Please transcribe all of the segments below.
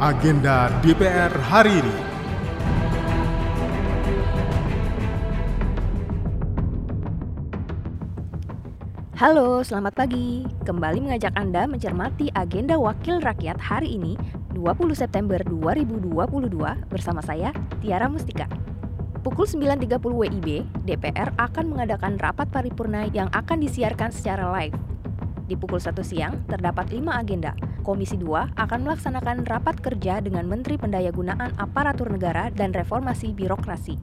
agenda DPR hari ini. Halo, selamat pagi. Kembali mengajak Anda mencermati agenda Wakil Rakyat hari ini, 20 September 2022 bersama saya, Tiara Mustika. Pukul 9.30 WIB, DPR akan mengadakan rapat paripurna yang akan disiarkan secara live. Di pukul 1 siang, terdapat 5 agenda. Komisi 2 akan melaksanakan rapat kerja dengan Menteri Pendayagunaan Aparatur Negara dan Reformasi Birokrasi.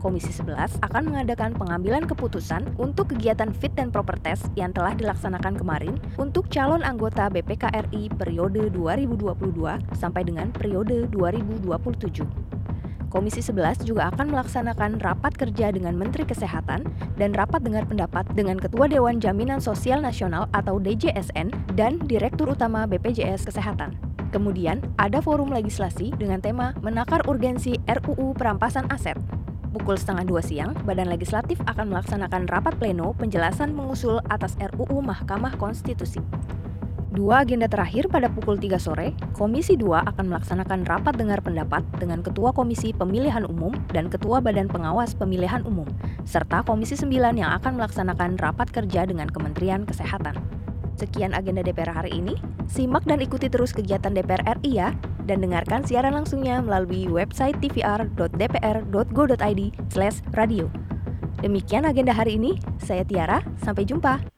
Komisi 11 akan mengadakan pengambilan keputusan untuk kegiatan fit dan proper test yang telah dilaksanakan kemarin untuk calon anggota BPK RI periode 2022 sampai dengan periode 2027. Komisi 11 juga akan melaksanakan rapat kerja dengan Menteri Kesehatan dan rapat dengar pendapat dengan Ketua Dewan Jaminan Sosial Nasional atau DJSN dan Direktur Utama BPJS Kesehatan. Kemudian, ada forum legislasi dengan tema menakar urgensi RUU perampasan aset. Pukul setengah dua siang, Badan Legislatif akan melaksanakan rapat pleno penjelasan mengusul atas RUU Mahkamah Konstitusi. Dua agenda terakhir pada pukul 3 sore, Komisi 2 akan melaksanakan rapat dengar pendapat dengan Ketua Komisi Pemilihan Umum dan Ketua Badan Pengawas Pemilihan Umum, serta Komisi 9 yang akan melaksanakan rapat kerja dengan Kementerian Kesehatan. Sekian agenda DPR hari ini. Simak dan ikuti terus kegiatan DPR RI ya, dan dengarkan siaran langsungnya melalui website tvr.dpr.go.id/radio. Demikian agenda hari ini. Saya Tiara, sampai jumpa.